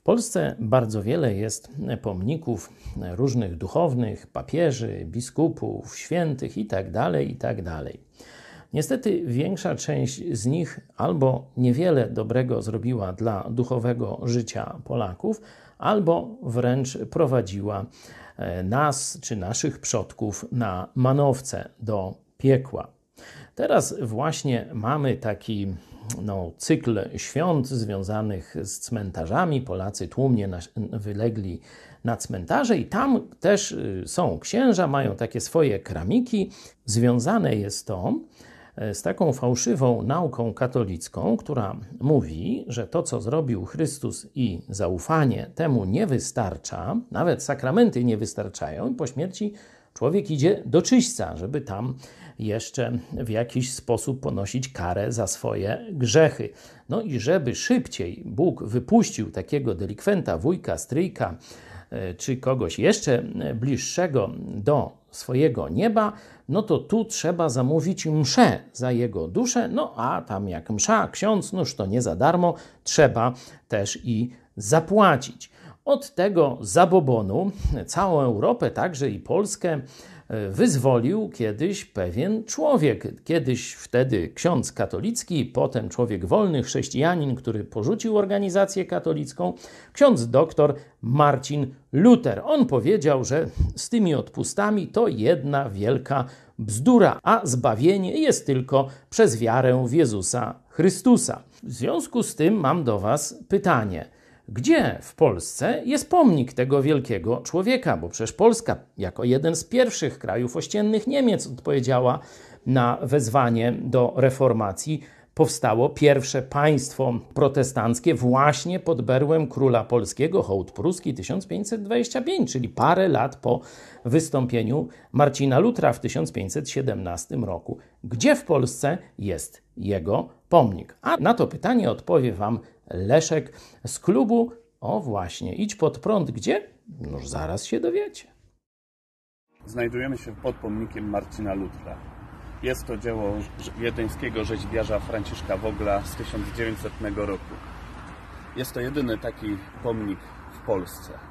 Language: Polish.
W Polsce bardzo wiele jest pomników różnych duchownych, papieży, biskupów, świętych itd., itd. Niestety większa część z nich albo niewiele dobrego zrobiła dla duchowego życia Polaków, albo wręcz prowadziła e, nas czy naszych przodków na manowce do piekła. Teraz właśnie mamy taki no, cykl świąt związanych z cmentarzami. Polacy tłumnie na, wylegli na cmentarze i tam też y, są księża, mają takie swoje kramiki. Związane jest to e, z taką fałszywą nauką katolicką, która mówi, że to, co zrobił Chrystus i zaufanie temu nie wystarcza, nawet sakramenty nie wystarczają, i po śmierci człowiek idzie do czyśćca, żeby tam jeszcze w jakiś sposób ponosić karę za swoje grzechy. No i żeby szybciej Bóg wypuścił takiego delikwenta, wujka, stryjka, e, czy kogoś jeszcze bliższego do swojego nieba, no to tu trzeba zamówić mszę za jego duszę, no a tam jak msza, ksiądz, noż to nie za darmo, trzeba też i zapłacić. Od tego zabobonu całą Europę, także i Polskę, wyzwolił kiedyś pewien człowiek. Kiedyś wtedy ksiądz katolicki, potem człowiek wolny, chrześcijanin, który porzucił organizację katolicką, ksiądz doktor Marcin Luther. On powiedział, że z tymi odpustami to jedna wielka bzdura, a zbawienie jest tylko przez wiarę w Jezusa Chrystusa. W związku z tym mam do Was pytanie – gdzie w Polsce jest pomnik tego wielkiego człowieka, bo przecież Polska, jako jeden z pierwszych krajów ościennych Niemiec, odpowiedziała na wezwanie do reformacji. Powstało pierwsze państwo protestanckie właśnie pod berłem króla polskiego, hołd pruski 1525, czyli parę lat po wystąpieniu Marcina Lutra w 1517 roku. Gdzie w Polsce jest jego pomnik? A na to pytanie odpowie Wam Leszek z klubu. O właśnie, idź pod prąd. Gdzie? Noż zaraz się dowiecie. Znajdujemy się pod pomnikiem Marcina Lutra. Jest to dzieło wiedeńskiego rzeźbiarza Franciszka Wogla z 1900 roku. Jest to jedyny taki pomnik w Polsce.